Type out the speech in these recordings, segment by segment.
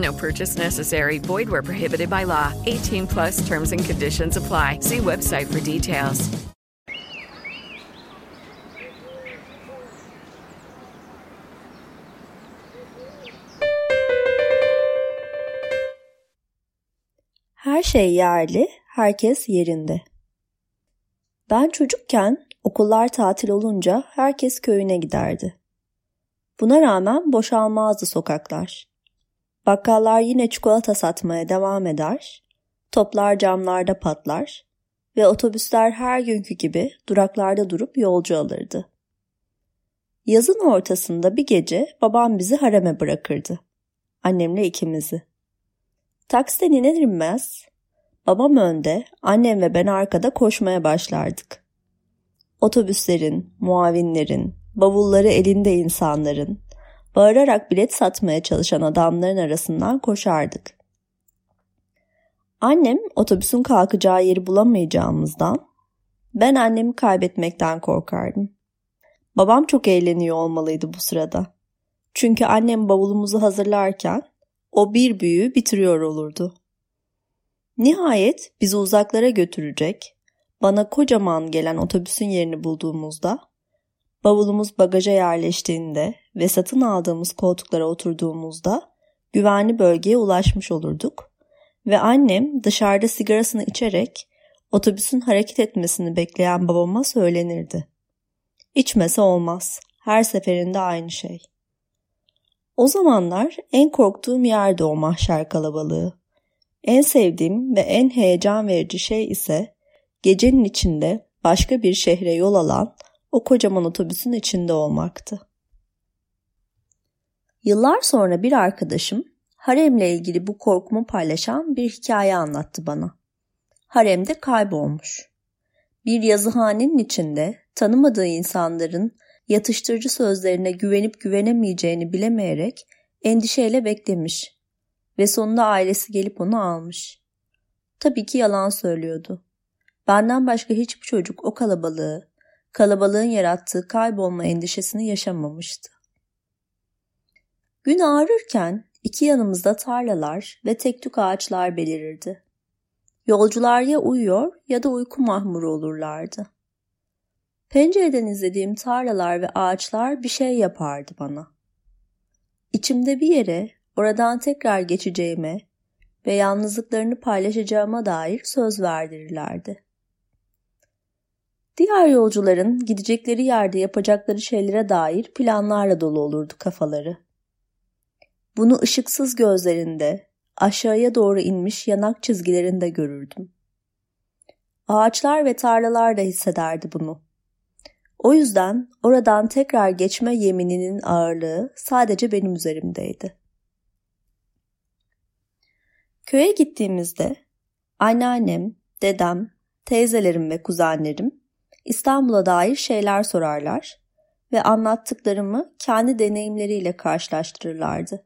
No purchase necessary. Void where prohibited by law. 18 plus terms and conditions apply. See website for details. Her şey yerli, herkes yerinde. Ben çocukken okullar tatil olunca herkes köyüne giderdi. Buna rağmen boşalmazdı sokaklar. Bakkallar yine çikolata satmaya devam eder, toplar camlarda patlar ve otobüsler her günkü gibi duraklarda durup yolcu alırdı. Yazın ortasında bir gece babam bizi hareme bırakırdı. Annemle ikimizi. Taksiden iner inmez babam önde, annem ve ben arkada koşmaya başlardık. Otobüslerin, muavinlerin, bavulları elinde insanların, bağırarak bilet satmaya çalışan adamların arasından koşardık. Annem otobüsün kalkacağı yeri bulamayacağımızdan ben annemi kaybetmekten korkardım. Babam çok eğleniyor olmalıydı bu sırada. Çünkü annem bavulumuzu hazırlarken o bir büyüğü bitiriyor olurdu. Nihayet bizi uzaklara götürecek, bana kocaman gelen otobüsün yerini bulduğumuzda, bavulumuz bagaja yerleştiğinde ve satın aldığımız koltuklara oturduğumuzda güvenli bölgeye ulaşmış olurduk ve annem dışarıda sigarasını içerek otobüsün hareket etmesini bekleyen babama söylenirdi. İçmese olmaz. Her seferinde aynı şey. O zamanlar en korktuğum yerde o mahşer kalabalığı. En sevdiğim ve en heyecan verici şey ise gecenin içinde başka bir şehre yol alan o kocaman otobüsün içinde olmaktı. Yıllar sonra bir arkadaşım haremle ilgili bu korkumu paylaşan bir hikaye anlattı bana. Haremde kaybolmuş. Bir yazıhanenin içinde tanımadığı insanların yatıştırıcı sözlerine güvenip güvenemeyeceğini bilemeyerek endişeyle beklemiş ve sonunda ailesi gelip onu almış. Tabii ki yalan söylüyordu. Benden başka hiçbir çocuk o kalabalığı, kalabalığın yarattığı kaybolma endişesini yaşamamıştı. Gün ağrırken iki yanımızda tarlalar ve tek tük ağaçlar belirirdi. Yolcular ya uyuyor ya da uyku mahmuru olurlardı. Pencereden izlediğim tarlalar ve ağaçlar bir şey yapardı bana. İçimde bir yere oradan tekrar geçeceğime ve yalnızlıklarını paylaşacağıma dair söz verdirirlerdi. Diğer yolcuların gidecekleri yerde yapacakları şeylere dair planlarla dolu olurdu kafaları. Bunu ışıksız gözlerinde, aşağıya doğru inmiş yanak çizgilerinde görürdüm. Ağaçlar ve tarlalar da hissederdi bunu. O yüzden oradan tekrar geçme yemininin ağırlığı sadece benim üzerimdeydi. Köye gittiğimizde anneannem, dedem, teyzelerim ve kuzenlerim İstanbul'a dair şeyler sorarlar ve anlattıklarımı kendi deneyimleriyle karşılaştırırlardı.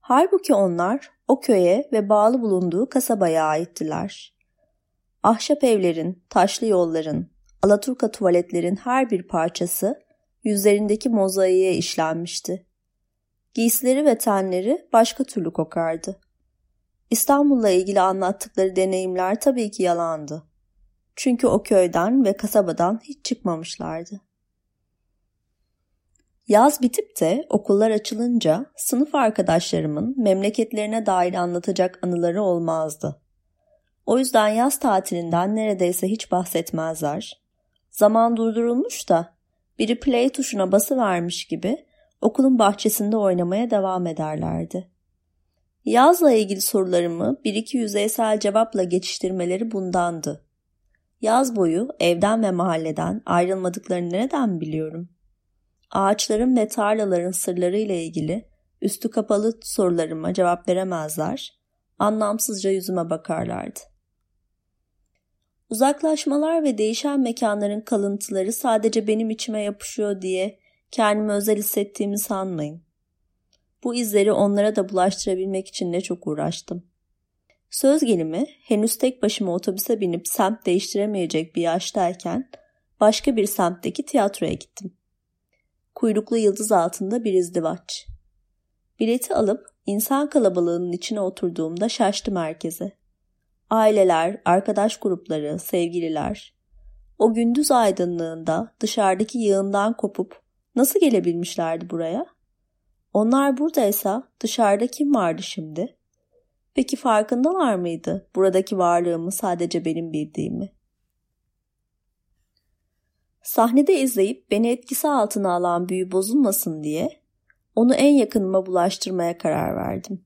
Halbuki onlar o köye ve bağlı bulunduğu kasabaya aittiler. Ahşap evlerin, taşlı yolların, Alaturka tuvaletlerin her bir parçası yüzlerindeki mozaiğe işlenmişti. Giysileri ve tenleri başka türlü kokardı. İstanbul'la ilgili anlattıkları deneyimler tabii ki yalandı. Çünkü o köyden ve kasabadan hiç çıkmamışlardı. Yaz bitip de okullar açılınca sınıf arkadaşlarımın memleketlerine dair anlatacak anıları olmazdı. O yüzden yaz tatilinden neredeyse hiç bahsetmezler. Zaman durdurulmuş da biri play tuşuna bası vermiş gibi okulun bahçesinde oynamaya devam ederlerdi. Yazla ilgili sorularımı bir iki yüzeysel cevapla geçiştirmeleri bundandı. Yaz boyu evden ve mahalleden ayrılmadıklarını nereden biliyorum? Ağaçların ve tarlaların sırlarıyla ilgili üstü kapalı sorularıma cevap veremezler, anlamsızca yüzüme bakarlardı. Uzaklaşmalar ve değişen mekanların kalıntıları sadece benim içime yapışıyor diye kendimi özel hissettiğimi sanmayın. Bu izleri onlara da bulaştırabilmek için ne çok uğraştım. Söz gelimi henüz tek başıma otobüse binip semt değiştiremeyecek bir yaştayken başka bir semtteki tiyatroya gittim. Kuyruklu yıldız altında bir izdivaç. Bileti alıp insan kalabalığının içine oturduğumda şaştım herkese. Aileler, arkadaş grupları, sevgililer. O gündüz aydınlığında dışarıdaki yığından kopup nasıl gelebilmişlerdi buraya? Onlar buradaysa dışarıda kim vardı şimdi? Peki farkındalar mıydı buradaki varlığımı sadece benim bildiğimi? Sahnede izleyip beni etkisi altına alan büyü bozulmasın diye onu en yakınıma bulaştırmaya karar verdim.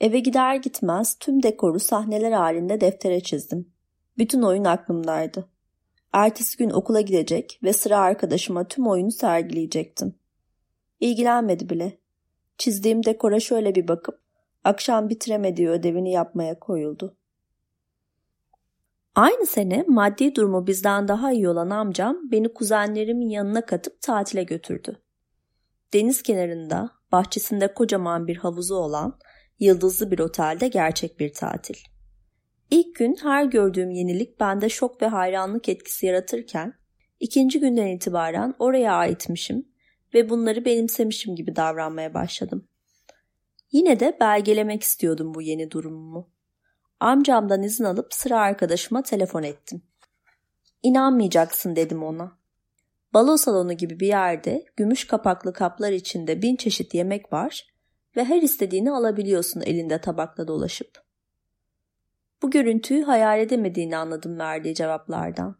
Eve gider gitmez tüm dekoru sahneler halinde deftere çizdim. Bütün oyun aklımdaydı. Ertesi gün okula gidecek ve sıra arkadaşıma tüm oyunu sergileyecektim. İlgilenmedi bile. Çizdiğim dekora şöyle bir bakıp akşam bitiremediği ödevini yapmaya koyuldu. Aynı sene maddi durumu bizden daha iyi olan amcam beni kuzenlerimin yanına katıp tatile götürdü. Deniz kenarında, bahçesinde kocaman bir havuzu olan yıldızlı bir otelde gerçek bir tatil. İlk gün her gördüğüm yenilik bende şok ve hayranlık etkisi yaratırken, ikinci günden itibaren oraya aitmişim ve bunları benimsemişim gibi davranmaya başladım. Yine de belgelemek istiyordum bu yeni durumumu. Amcamdan izin alıp sıra arkadaşıma telefon ettim. İnanmayacaksın dedim ona. Balo salonu gibi bir yerde gümüş kapaklı kaplar içinde bin çeşit yemek var ve her istediğini alabiliyorsun elinde tabakla dolaşıp. Bu görüntüyü hayal edemediğini anladım verdiği cevaplardan.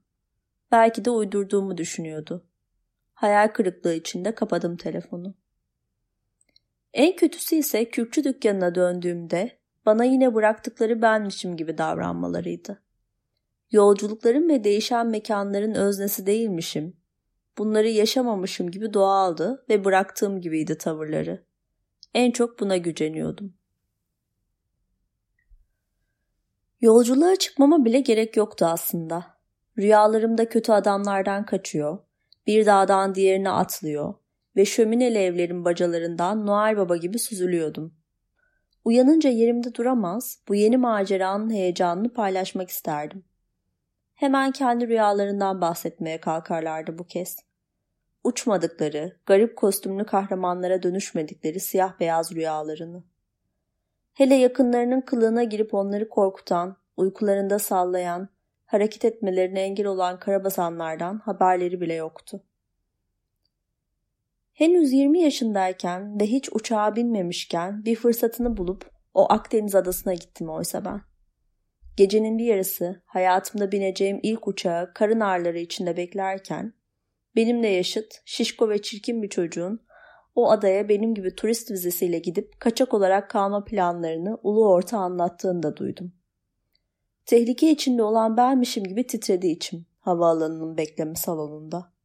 Belki de uydurduğumu düşünüyordu. Hayal kırıklığı içinde kapadım telefonu. En kötüsü ise kürkçü dükkanına döndüğümde bana yine bıraktıkları benmişim gibi davranmalarıydı. Yolculukların ve değişen mekanların öznesi değilmişim. Bunları yaşamamışım gibi doğaldı ve bıraktığım gibiydi tavırları. En çok buna güceniyordum. Yolculuğa çıkmama bile gerek yoktu aslında. Rüyalarımda kötü adamlardan kaçıyor, bir dağdan diğerine atlıyor ve şömineli evlerin bacalarından Noel Baba gibi süzülüyordum. Uyanınca yerimde duramaz, bu yeni maceranın heyecanını paylaşmak isterdim. Hemen kendi rüyalarından bahsetmeye kalkarlardı bu kez. Uçmadıkları, garip kostümlü kahramanlara dönüşmedikleri siyah beyaz rüyalarını. Hele yakınlarının kılığına girip onları korkutan, uykularında sallayan, hareket etmelerine engel olan karabasanlardan haberleri bile yoktu. Henüz 20 yaşındayken ve hiç uçağa binmemişken bir fırsatını bulup o Akdeniz adasına gittim oysa ben. Gecenin bir yarısı hayatımda bineceğim ilk uçağı karın ağrıları içinde beklerken benimle yaşıt, şişko ve çirkin bir çocuğun o adaya benim gibi turist vizesiyle gidip kaçak olarak kalma planlarını ulu orta anlattığını da duydum. Tehlike içinde olan benmişim gibi titredi içim havaalanının bekleme salonunda.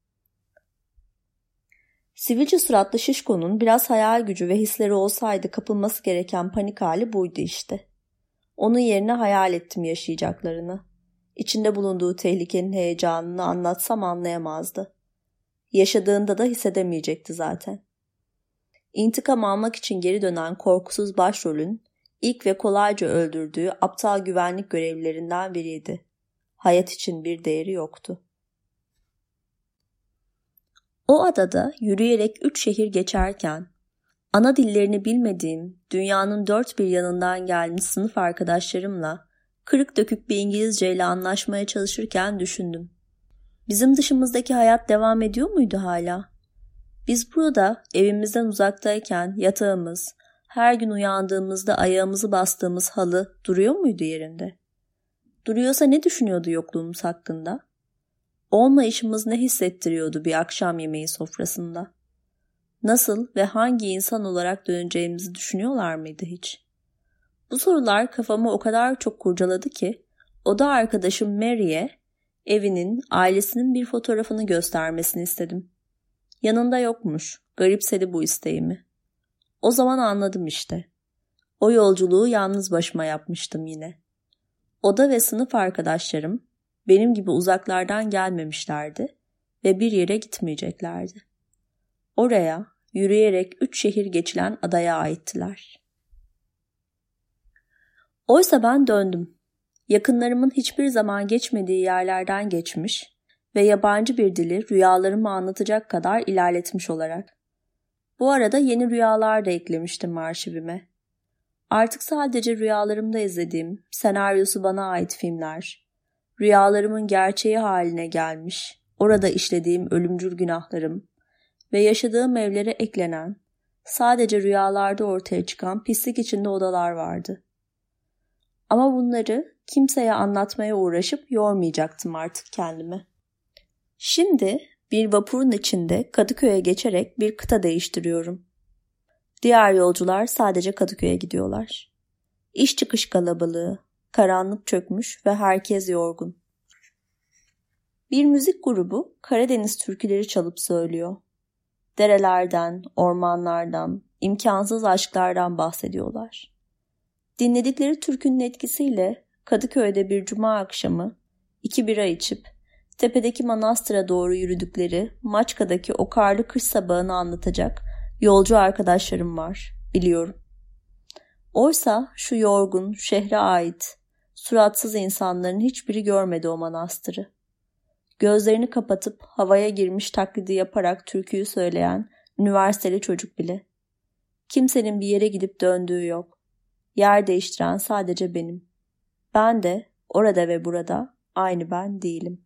Sivilce suratlı şişkonun biraz hayal gücü ve hisleri olsaydı kapılması gereken panik hali buydu işte. Onun yerine hayal ettim yaşayacaklarını. İçinde bulunduğu tehlikenin heyecanını anlatsam anlayamazdı. Yaşadığında da hissedemeyecekti zaten. İntikam almak için geri dönen korkusuz başrolün ilk ve kolayca öldürdüğü aptal güvenlik görevlilerinden biriydi. Hayat için bir değeri yoktu. O adada yürüyerek üç şehir geçerken ana dillerini bilmediğim dünyanın dört bir yanından gelmiş sınıf arkadaşlarımla kırık dökük bir İngilizceyle anlaşmaya çalışırken düşündüm. Bizim dışımızdaki hayat devam ediyor muydu hala? Biz burada evimizden uzaktayken yatağımız, her gün uyandığımızda ayağımızı bastığımız halı duruyor muydu yerinde? Duruyorsa ne düşünüyordu yokluğumuz hakkında? Olmayışımız ne hissettiriyordu bir akşam yemeği sofrasında? Nasıl ve hangi insan olarak döneceğimizi düşünüyorlar mıydı hiç? Bu sorular kafamı o kadar çok kurcaladı ki oda arkadaşım Mary'e evinin, ailesinin bir fotoğrafını göstermesini istedim. Yanında yokmuş. Garipsedi bu isteğimi. O zaman anladım işte. O yolculuğu yalnız başıma yapmıştım yine. Oda ve sınıf arkadaşlarım benim gibi uzaklardan gelmemişlerdi ve bir yere gitmeyeceklerdi. Oraya yürüyerek üç şehir geçilen adaya aittiler. Oysa ben döndüm. Yakınlarımın hiçbir zaman geçmediği yerlerden geçmiş ve yabancı bir dili rüyalarımı anlatacak kadar ilerletmiş olarak. Bu arada yeni rüyalar da eklemiştim arşivime. Artık sadece rüyalarımda izlediğim, senaryosu bana ait filmler, rüyalarımın gerçeği haline gelmiş, orada işlediğim ölümcül günahlarım ve yaşadığım evlere eklenen, sadece rüyalarda ortaya çıkan pislik içinde odalar vardı. Ama bunları kimseye anlatmaya uğraşıp yormayacaktım artık kendimi. Şimdi bir vapurun içinde Kadıköy'e geçerek bir kıta değiştiriyorum. Diğer yolcular sadece Kadıköy'e gidiyorlar. İş çıkış kalabalığı, karanlık çökmüş ve herkes yorgun. Bir müzik grubu Karadeniz türküleri çalıp söylüyor. Derelerden, ormanlardan, imkansız aşklardan bahsediyorlar. Dinledikleri türkünün etkisiyle Kadıköy'de bir cuma akşamı iki bira içip tepedeki manastıra doğru yürüdükleri Maçka'daki o karlı kış sabahını anlatacak yolcu arkadaşlarım var, biliyorum. Oysa şu yorgun, şehre ait, suratsız insanların hiçbiri görmedi o manastırı. Gözlerini kapatıp havaya girmiş taklidi yaparak türküyü söyleyen üniversiteli çocuk bile. Kimsenin bir yere gidip döndüğü yok. Yer değiştiren sadece benim. Ben de orada ve burada aynı ben değilim.